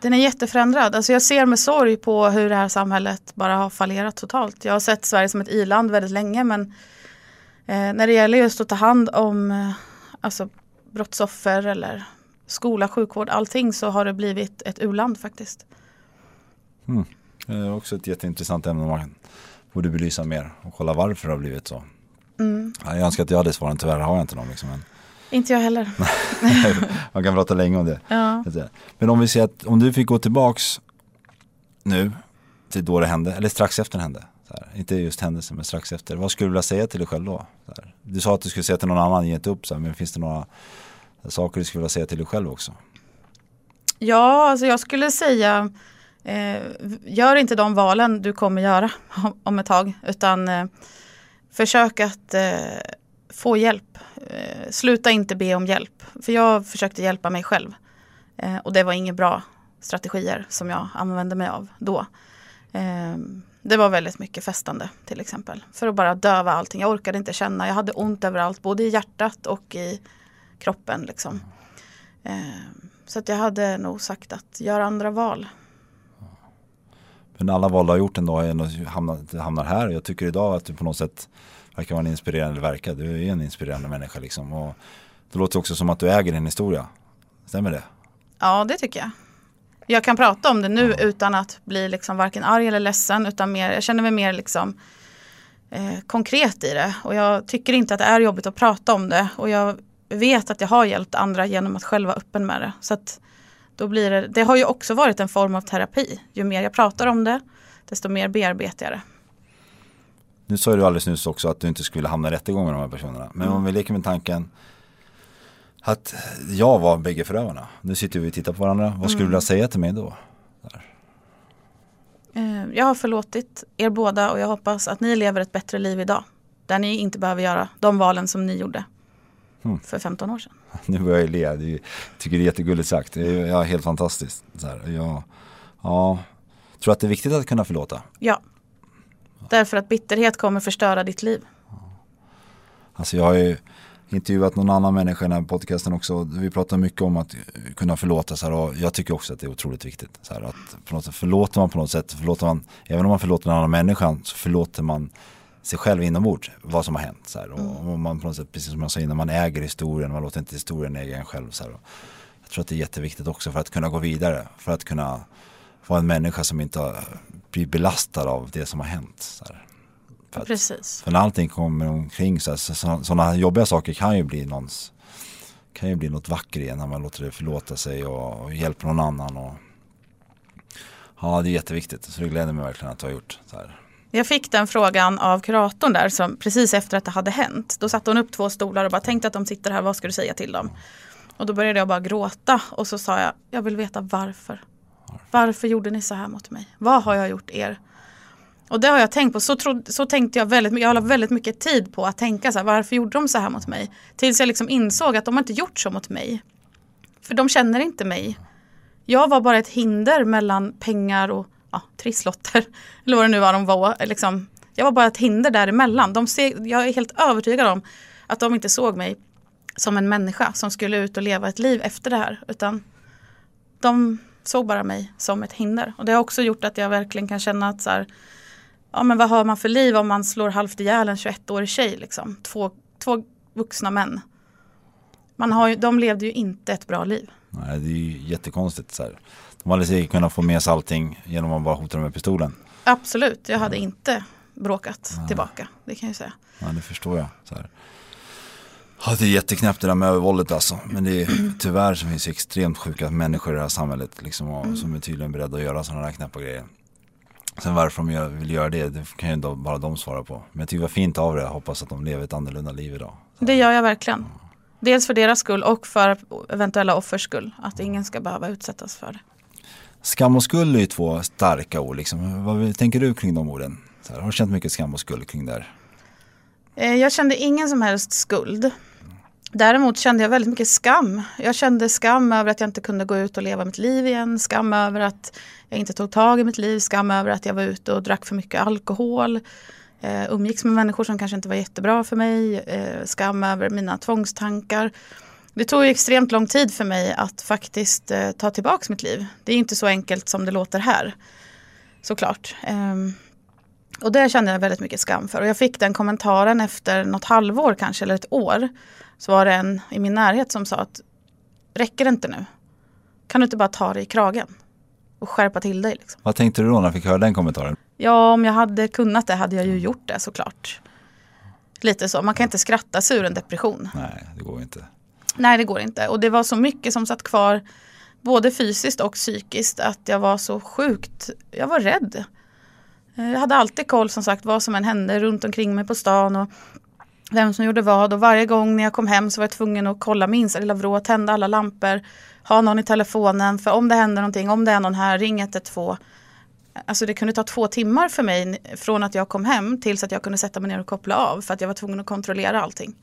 Den är jätteförändrad. Alltså jag ser med sorg på hur det här samhället bara har fallerat totalt. Jag har sett Sverige som ett iland väldigt länge men eh, när det gäller just att ta hand om eh, alltså, brottsoffer eller skola, sjukvård, allting så har det blivit ett uland faktiskt. Mm. Det är också ett jätteintressant ämne man borde belysa mer och kolla varför det har blivit så. Mm. Jag önskar att jag hade svaren, tyvärr har jag inte någon. Liksom, men... Inte jag heller. Man kan prata länge om det. Ja. Men om vi säger att om du fick gå tillbaks nu till då det hände, eller strax efter det hände. Inte just händelsen men strax efter. Vad skulle du vilja säga till dig själv då? Du sa att du skulle säga till någon annan, ge inte upp. Så men finns det några saker du skulle vilja säga till dig själv också? Ja, alltså jag skulle säga eh, gör inte de valen du kommer göra om, om ett tag. Utan eh, försök att eh, få hjälp. Eh, sluta inte be om hjälp. För jag försökte hjälpa mig själv. Eh, och det var inga bra strategier som jag använde mig av då. Eh, Eh, det var väldigt mycket festande till exempel. För att bara döva allting. Jag orkade inte känna. Jag hade ont överallt. Både i hjärtat och i kroppen. Liksom. Så att jag hade nog sagt att gör andra val. Men alla val du har gjort dag hamnar, hamnar här. Jag tycker idag att du på något sätt verkar vara en inspirerande, verkar, du är en inspirerande människa liksom. Och det låter också som att du äger din historia. Stämmer det? Ja, det tycker jag. Jag kan prata om det nu ja. utan att bli liksom varken arg eller ledsen. Utan mer, jag känner mig mer liksom, eh, konkret i det. Och jag tycker inte att det är jobbigt att prata om det. Och jag vet att jag har hjälpt andra genom att själv vara öppen med det. Så att då blir det, det har ju också varit en form av terapi. Ju mer jag pratar om det, desto mer bearbetar jag det. Nu sa du alldeles nyss också att du inte skulle hamna i rättegång med de här personerna. Men mm. om vi leker med tanken att jag var bägge förövarna. Nu sitter vi och tittar på varandra. Vad skulle mm. du vilja säga till mig då? Där. Eh, jag har förlåtit er båda och jag hoppas att ni lever ett bättre liv idag. Där ni inte behöver göra de valen som ni gjorde mm. för 15 år sedan. nu börjar jag le. Jag tycker det är jättegulligt sagt. Det är ja, helt fantastiskt. Så här, jag, ja, tror att det är viktigt att kunna förlåta. Ja. Därför att bitterhet kommer förstöra ditt liv. Alltså jag har ju intervjuat någon annan människa i den här podcasten också. Vi pratar mycket om att kunna förlåta så här, och jag tycker också att det är otroligt viktigt. Så här, att på något sätt förlåter man på något sätt, förlåter man, även om man förlåter den andra människan så förlåter man sig själv inombords vad som har hänt. Så här, och, Mm. och man på något sätt, precis som jag sa innan, man äger historien, man låter inte historien äga en själv. Så här, jag tror att det är jätteviktigt också för att kunna gå vidare, för att kunna vara en människa som inte blir belastad av det som har hänt. Så här. För att- Precis. för när allting kommer omkring så sådana jobbiga saker kan ju bli någons kan ju bli något vackert igen när man låter det förlåta sig och, och hjälper någon annan. Och, ja, det är jätteviktigt. Så det gläder mig verkligen att du har gjort så här. Jag fick den frågan av kuratorn där som, precis efter att det hade hänt. Då satte hon upp två stolar och bara tänkte att de sitter här, vad ska du säga till dem? Och då började jag bara gråta och så sa jag, jag vill veta varför. Varför gjorde ni så här mot mig? Vad har jag gjort er? Och det har jag tänkt på, så, trodde, så tänkte jag väldigt mycket, jag la väldigt mycket tid på att tänka så här, varför gjorde de så här mot mig? Tills jag liksom insåg att de har inte gjort så mot mig. För de känner inte mig. Jag var bara ett hinder mellan pengar och ja, trisslotter. Eller vad det nu var de var. Liksom, jag var bara ett hinder däremellan. De ser, jag är helt övertygad om att de inte såg mig som en människa som skulle ut och leva ett liv efter det här. Utan de såg bara mig som ett hinder. Och det har också gjort att jag verkligen kan känna att så här, ja men vad har man för liv om man slår halvt ihjäl en 21-årig tjej liksom. Två, två vuxna män. Man har ju, de levde ju inte ett bra liv. Nej, det är ju jättekonstigt. Så här. De hade säkert kunnat få med sig allting genom att bara hota dem med pistolen. Absolut, jag hade inte bråkat tillbaka. Det kan jag säga. Ja, det förstår jag. Så här. Ja, det är jätteknäppt det där med övervåldet alltså. Men det är, tyvärr så finns det extremt sjuka människor i det här samhället. Liksom, och, Som är tydligen beredda att göra sådana här knäppa grejer. Sen varför de vill göra det, det kan ju bara de svara på. Men jag tycker det var fint av det. Jag hoppas att de lever ett annorlunda liv idag. Det gör jag verkligen. Dels för deras skull och för eventuella offers skull. Att ingen ska behöva utsättas för det. Skam och skuld är ju två starka ord. Liksom. Vad tänker du kring de orden? Så här, har du känt mycket skam och skuld kring det här? Eh, Jag kände ingen som helst skuld. Däremot kände jag väldigt mycket skam. Jag kände skam över att jag inte kunde gå ut och leva mitt liv igen. Skam över att jag inte tog tag i mitt liv. Skam över att jag var ute och drack för mycket alkohol. Eh, umgicks med människor som kanske inte var jättebra för mig. Eh, skam över mina tvångstankar. Det tog ju extremt lång tid för mig att faktiskt eh, ta tillbaka mitt liv. Det är inte så enkelt som det låter här. Såklart. Eh, och det kände jag väldigt mycket skam för. Och jag fick den kommentaren efter något halvår kanske, eller ett år. Så var det en i min närhet som sa att räcker det inte nu? Kan du inte bara ta dig i kragen? Och skärpa till dig liksom. Vad tänkte du då när du fick höra den kommentaren? Ja, om jag hade kunnat det hade jag ju gjort det såklart. Lite så, man kan inte skratta sig ur en depression. Nej, det går inte. Nej, det går inte. Och det var så mycket som satt kvar, både fysiskt och psykiskt, att jag var så sjukt, jag var rädd. Eh, Jag hade alltid koll som sagt vad som än hände runt omkring mig på stan och vem som gjorde vad. Och varje gång när jag kom hem så var jag tvungen att kolla minsta lilla vrå, tända alla lampor, ha någon i telefonen, för om det händer någonting, om det är någon här, ring 112. Alltså det kunde ta två timmar för mig från att jag kom hem tills att jag kunde sätta mig ner och koppla av för att jag var tvungen att kontrollera allting.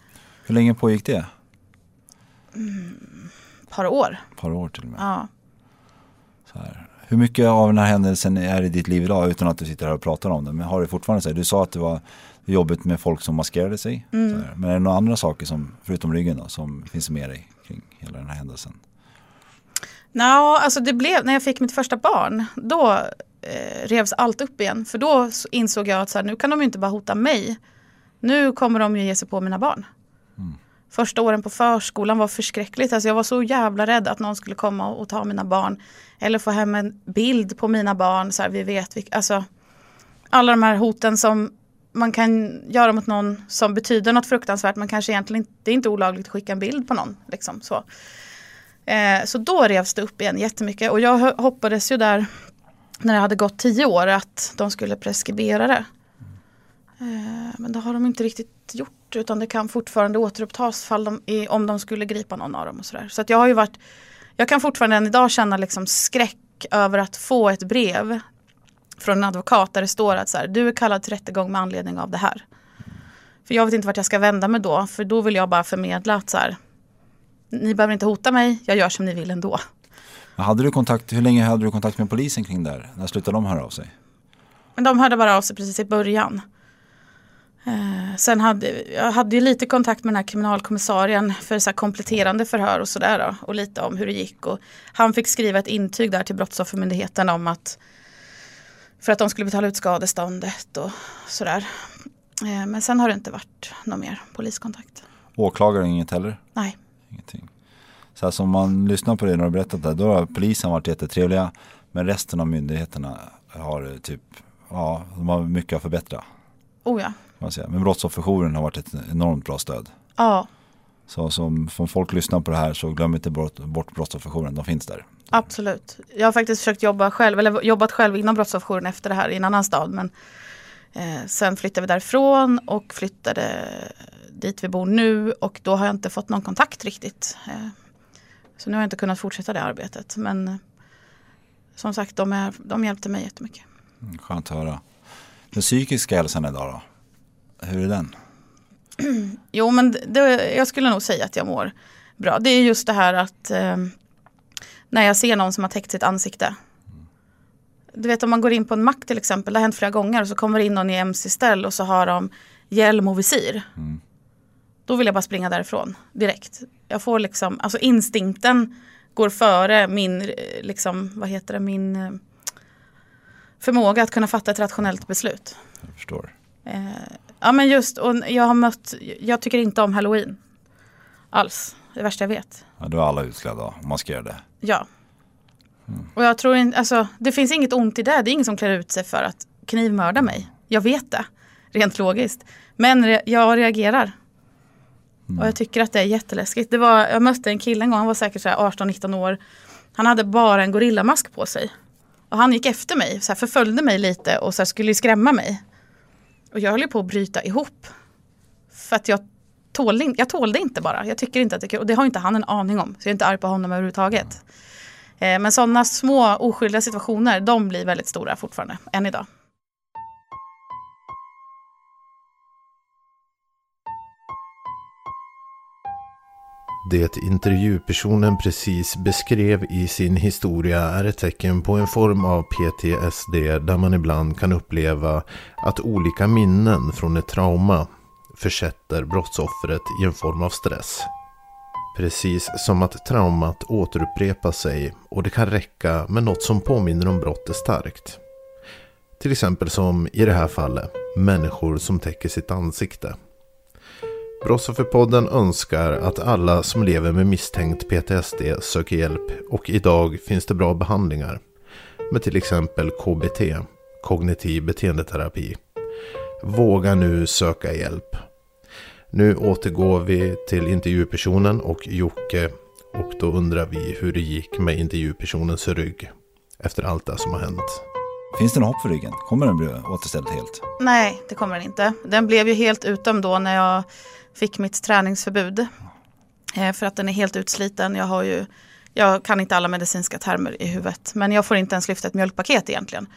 Hur länge pågick det? Ett par år. Par år till och med. Ja. Så här. Hur mycket av den här händelsen är i ditt liv idag utan att du sitter här och pratar om det? Men har du fortfarande så här, du sa att det var jobbigt med folk som maskerade sig. Här. Men är det några andra saker som, förutom ryggen då, som finns med dig kring hela den här händelsen? Nå, alltså det blev, när jag fick mitt första barn, då eh, revs allt upp igen. För då insåg jag att så här, nu kan de ju inte bara hota mig. Nu kommer de ju ge sig på mina barn. Första åren på förskolan var förskräckligt. Alltså jag var så jävla rädd att någon skulle komma och, och ta mina barn. Eller få hem en bild på mina barn. Så här, vi vet, vilka- alltså, alla de här hoten som man kan göra mot någon som betyder något fruktansvärt. Men kanske egentligen inte, det är inte olagligt att skicka en bild på någon. Liksom, så. Eh, så då revs det upp igen jättemycket. Och jag hoppades ju där när det hade gått tio år att de skulle preskribera det. Eh, men det har de inte riktigt gjort utan det kan fortfarande återupptas fall de, i, om de skulle gripa någon av dem. och sådär. Så att jag har ju varit, jag kan fortfarande än idag känna liksom skräck över att få ett brev från en advokat där det står att så här, du är kallad till rättegång med anledning av det här. För jag vet inte vart jag ska vända mig då, för då vill jag bara förmedla att så här, ni behöver inte hota mig, jag gör som ni vill ändå. Hade du kontakt, hur länge hade du kontakt med polisen kring det här? När slutade de höra av sig? Men de hörde bara av sig precis i början. Eh, sen hade jag hade ju lite kontakt med den här kriminalkommissarien för så kompletterande förhör och sådär. Och lite om hur det gick. Och han fick skriva ett intyg där till Brottsoffermyndigheten om att för att de skulle betala ut skadeståndet och sådär. Eh, men sen har det inte varit någon mer poliskontakt. Åklagare inget heller? Nej. Ingenting. Så alltså, om man lyssnar på det när du berättat det, då har polisen varit jättetrevliga. Men resten av myndigheterna har typ, ja, de har mycket att förbättra. Oh ja. Men brottsofferjouren har varit ett enormt bra stöd. Ja. Så som, om folk lyssnar på det här så glöm inte bort, bort brottsofferjouren, de finns där. Absolut. Jag har faktiskt försökt jobba själv, eller jobbat själv inom brottsofferjouren efter det här i en annan stad. Men eh, sen flyttade vi därifrån och flyttade dit vi bor nu och då har jag inte fått någon kontakt riktigt. Eh, så nu har jag inte kunnat fortsätta det arbetet. Men som sagt, de, är, de hjälpte mig jättemycket. Mm, skönt att höra. Den psykiska hälsan idag då? Hur är den? jo men det, jag skulle nog säga att jag mår bra. Det är just det här att eh, när jag ser någon som har täckt sitt ansikte. Du vet om man går in på en mack till exempel, det har hänt flera gånger och så kommer in någon i mc-ställ och så har de hjälm och visir. Mm. Då vill jag bara springa därifrån direkt. Jag får liksom, alltså instinkten går före min, eh, liksom, vad heter det, min eh, förmåga att kunna fatta ett rationellt beslut. Jag förstår. Eh, ja men just, och jag har mött, jag tycker inte om halloween. Alls, det värsta jag vet. Ja, då är alla utklädda och maskerade. Ja. Mm. Och jag tror inte, alltså det finns inget ont i det. Det är ingen som klär ut sig för att knivmörda mig. Jag vet det, rent logiskt. Men jag reagerar. Mm. Och jag tycker att det är jätteläskigt. Det var, jag mötte en kille en gång, han var säkert 18-19 år. Han hade bara en gorillamask på sig. Och han gick efter mig, så förföljde mig lite och så skulle skrämma mig. Och jag höll ju på att bryta ihop. För att jag tålde, jag tålde inte bara. Jag tycker inte att det är kul. Och det har inte han en aning om. Så jag är inte arg på honom överhuvudtaget. Eh, men sådana små oskyldiga situationer, de blir väldigt stora fortfarande, än idag. Det intervjupersonen precis beskrev i sin historia är ett tecken på en form av PTSD där man ibland kan uppleva att olika minnen från ett trauma försätter brottsoffret i en form av stress. Precis som att traumat återupprepar sig och det kan räcka med något som påminner om brottet starkt. Till exempel som i det här fallet, människor som täcker sitt ansikte. Brottsofferpodden önskar att alla som lever med misstänkt PTSD söker hjälp och idag finns det bra behandlingar med till exempel KBT, kognitiv beteendeterapi. Våga nu söka hjälp. Nu återgår vi till intervjupersonen och Jocke och då undrar vi hur det gick med intervjupersonens rygg efter allt det som har hänt. Finns det något hopp för ryggen? Kommer den bli återställd helt? Nej, det kommer den inte. Den blev ju helt utom då när jag fick mitt träningsförbud. Eh, för att den är helt utsliten. Jag, har ju, jag kan inte alla medicinska termer i huvudet. Men jag får inte ens lyfta ett mjölkpaket egentligen.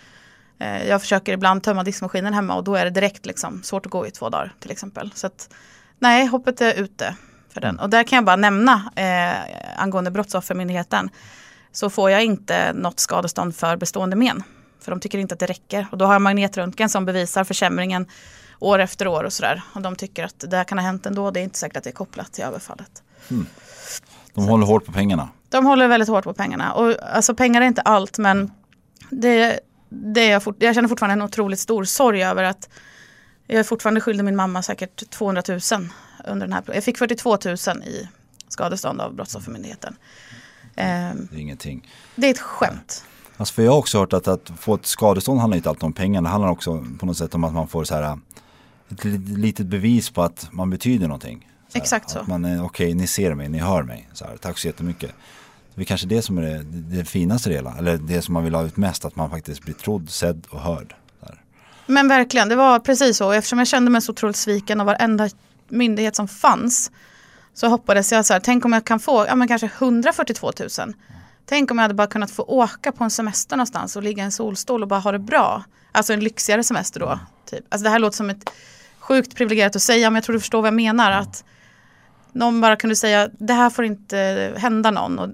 Eh, jag försöker ibland tömma diskmaskinen hemma och då är det direkt liksom svårt att gå i två dagar till exempel. Så att, nej, hoppet är ute för den. Och där kan jag bara nämna eh, angående Brottsoffermyndigheten. Så får jag inte något skadestånd för bestående men. För de tycker inte att det räcker. Och då har jag magnetröntgen som bevisar försämringen år efter år och sådär. Och de tycker att det här kan ha hänt ändå. Det är inte säkert att det är kopplat till överfallet. Mm. De Så. håller hårt på pengarna. De håller väldigt hårt på pengarna. Och alltså pengar är inte allt men det, det är jag, fort, jag känner fortfarande en otroligt stor sorg över att jag är fortfarande skyldig min mamma säkert 200 000 under den här Jag fick 42 000 i skadestånd av Brottsoffermyndigheten. Det är ingenting. Det är ett skämt. Alltså för jag har också hört att, att få ett skadestånd handlar inte alltid om pengar. Det handlar också på något sätt om att man får så här, ett litet bevis på att man betyder någonting. Så här, Exakt så. Att man är, okej, okay, ni ser mig, ni hör mig. Så här, tack så jättemycket. Det är kanske det som är det, det finaste det hela. Eller det som man vill ha ut mest, att man faktiskt blir trodd, sedd och hörd. Men verkligen, det var precis så. Eftersom jag kände mig så otroligt sviken av varenda myndighet som fanns. Så hoppades jag så här, tänk om jag kan få, ja men kanske 142 000. Tänk om jag hade bara kunnat få åka på en semester någonstans och ligga i en solstol och bara ha det bra. Alltså en lyxigare semester då. Typ. Alltså det här låter som ett sjukt privilegierat att säga men jag tror du förstår vad jag menar. Att någon bara kunde säga det här får inte hända någon. Och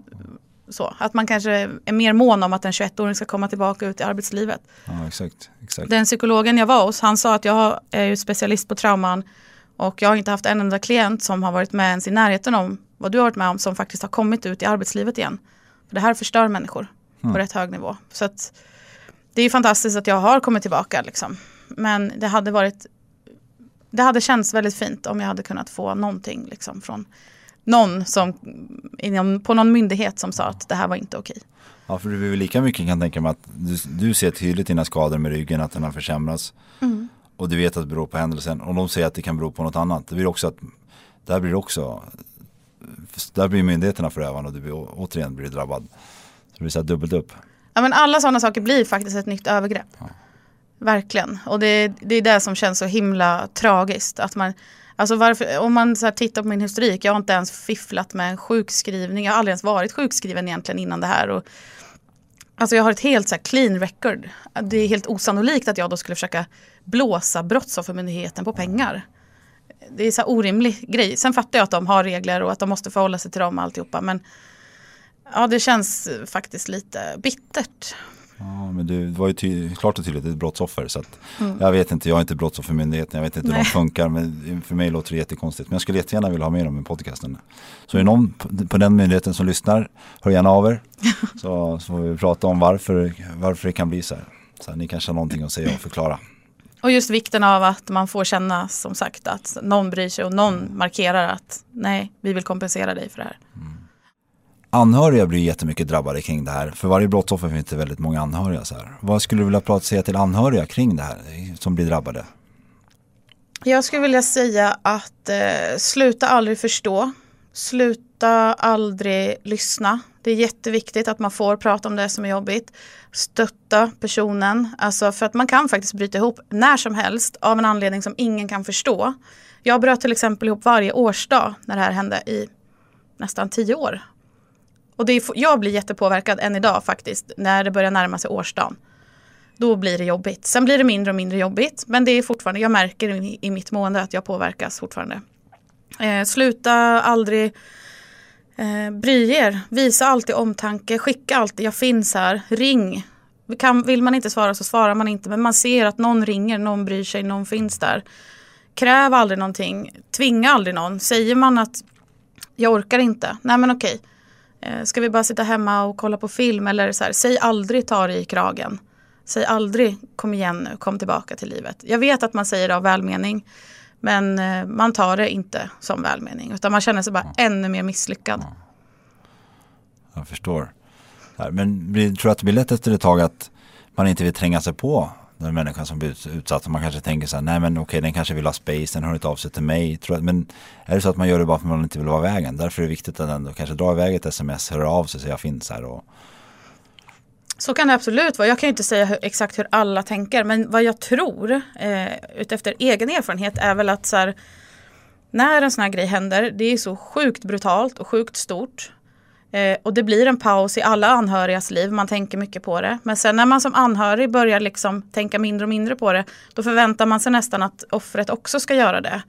så. Att man kanske är mer mån om att en 21-åring ska komma tillbaka ut i arbetslivet. Ja, exakt. exakt. Den psykologen jag var hos, han sa att jag är ju specialist på trauman och jag har inte haft en enda klient som har varit med ens i närheten om vad du har varit med om som faktiskt har kommit ut i arbetslivet igen. För det här förstör människor mm. på rätt hög nivå. Så att, det är fantastiskt att jag har kommit tillbaka. Liksom. Men det hade varit det hade känts väldigt fint om jag hade kunnat få någonting liksom, från någon som, på någon myndighet som sa att det här var inte okej. Ja, för du är lika mycket kan tänka mig att du, du ser tydligt dina skador med ryggen, att den har försämrats. Mm. Och du vet att det beror på händelsen. Och de säger att det kan bero på något annat. Det blir också att, där blir det också, där blir myndigheterna förövande och du blir, återigen blir drabbad. Så det blir så här dubbelt upp. Ja men alla sådana saker blir faktiskt ett nytt övergrepp. Ja. Verkligen. Och det, det är det som känns så himla tragiskt. Att man, alltså varför, om man så tittar på min historik, jag har inte ens fifflat med en sjukskrivning. Jag har aldrig ens varit sjukskriven egentligen innan det här. Och, alltså jag har ett helt så clean record. Det är helt osannolikt att jag då skulle försöka blåsa Brottsoffermyndigheten på pengar. Det är så orimlig grej. Sen fattar jag att de har regler och att de måste förhålla sig till dem och alltihopa. Men ja, det känns faktiskt lite bittert. Ja, men du var ju klart och tydligt ett brottsoffer. Så att, mm. Jag vet inte, jag är inte brottsoffermyndigheten, jag vet inte hur de funkar. Men för mig låter det jättekonstigt. Men jag skulle jättegärna vilja ha med dem i podcasten. Så är någon på den myndigheten som lyssnar, hör gärna av er. så, så får vi prata om varför, varför det kan bli så här. Så här, ni kanske har någonting att säga och förklara. Och just vikten av att man får känna som sagt att någon bryr sig och någon markerar att nej, vi vill kompensera dig för det här. Mm. Anhöriga blir jättemycket drabbade kring det här. För varje brottsoffer finns det väldigt många anhöriga. Så här. Vad skulle du vilja prata, säga till anhöriga kring det här som blir drabbade? Jag skulle vilja säga att eh, sluta aldrig förstå. Sluta aldrig lyssna. Det är jätteviktigt att man får prata om det som är jobbigt. Stötta personen. Alltså för att man kan faktiskt bryta ihop när som helst av en anledning som ingen kan förstå. Jag bröt till exempel ihop varje årsdag när det här hände i nästan tio år. Och det är, jag blir jättepåverkad än idag faktiskt när det börjar närma sig årsdagen. Då blir det jobbigt. Sen blir det mindre och mindre jobbigt. Men det är fortfarande, jag märker i, i mitt mående att jag påverkas fortfarande. Eh, sluta aldrig eh, bry er. Visa alltid omtanke. Skicka alltid, jag finns här. Ring. Kan, vill man inte svara så svarar man inte. Men man ser att någon ringer, någon bryr sig, någon finns där. Kräv aldrig någonting. Tvinga aldrig någon. Säger man att jag orkar inte. Nej men okej. Okay ska vi bara sitta hemma och kolla på film eller så här, säg aldrig ta dig i kragen. Säg aldrig kom igen nu, kom tillbaka till livet. Jag vet att man säger det av välmening. Men eh, man tar det inte som välmening. Utan man känner sig bara ja. ännu mer misslyckad. Ja. Jag förstår. Men tror du att det blir lätt efter ett tag att man inte vill tränga sig på den människan som blir utsatt. Man kanske tänker så här, nej men okej den kanske vill ha space, den hör inte av sig till mig. Men är det så att man gör det bara för att man inte vill vara vägen? Därför är det viktigt att ändå kanske dra iväg ett sms, höra av sig så jag finns här. Och... Så kan det absolut vara. Jag kan ju inte säga hur, exakt hur alla tänker. Men vad jag tror, eh, utefter egen erfarenhet, är väl att så här, när en sån här grej händer, det är så sjukt brutalt och sjukt stort. Eh, och det blir en paus i alla anhörigas liv, man tänker mycket på det. Men sen när man som anhörig börjar liksom tänka mindre och mindre på det, då förväntar man sig nästan att offret också ska göra det.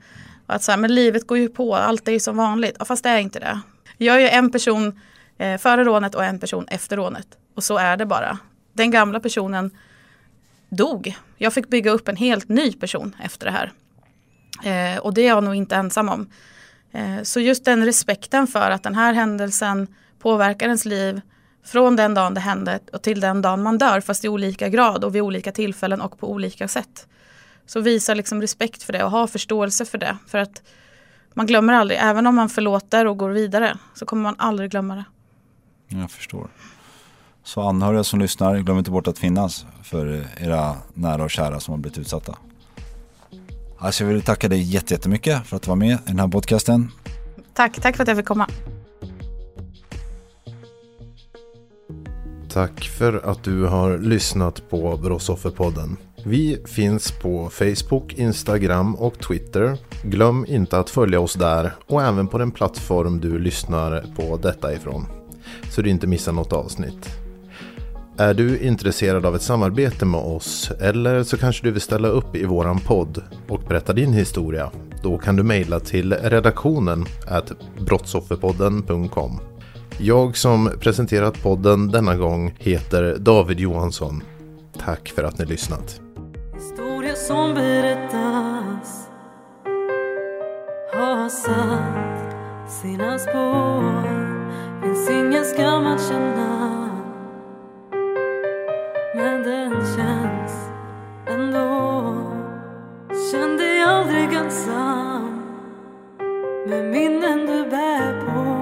Och att så här, men livet går ju på, allt är ju som vanligt. Ja, fast det är inte det. Jag är ju en person eh, före rånet och en person efter rånet. Och så är det bara. Den gamla personen dog. Jag fick bygga upp en helt ny person efter det här. Eh, och det är jag nog inte ensam om. Eh, så just den respekten för att den här händelsen påverkar ens liv från den dagen det hände och till den dagen man dör fast i olika grad och vid olika tillfällen och på olika sätt. Så visa liksom respekt för det och ha förståelse för det. För att man glömmer aldrig, även om man förlåter och går vidare så kommer man aldrig glömma det. Jag förstår. Så anhöriga som lyssnar, glöm inte bort att finnas för era nära och kära som har blivit utsatta. Alltså jag vill tacka dig jättemycket för att du var med i den här podcasten. Tack, tack för att jag fick komma. Tack för att du har lyssnat på Brottsofferpodden. Vi finns på Facebook, Instagram och Twitter. Glöm inte att följa oss där och även på den plattform du lyssnar på detta ifrån. Så du inte missar något avsnitt. Är du intresserad av ett samarbete med oss eller så kanske du vill ställa upp i våran podd och berätta din historia då kan du mejla till redaktionen brottsofferpodden.com. Jag som presenterat podden denna gång heter David Johansson. Tack för att ni lyssnat. Historia som berättas har satt sina spår Finns ingen skam att känna Men den känns ändå Känn dig aldrig ensam med minnen du bär på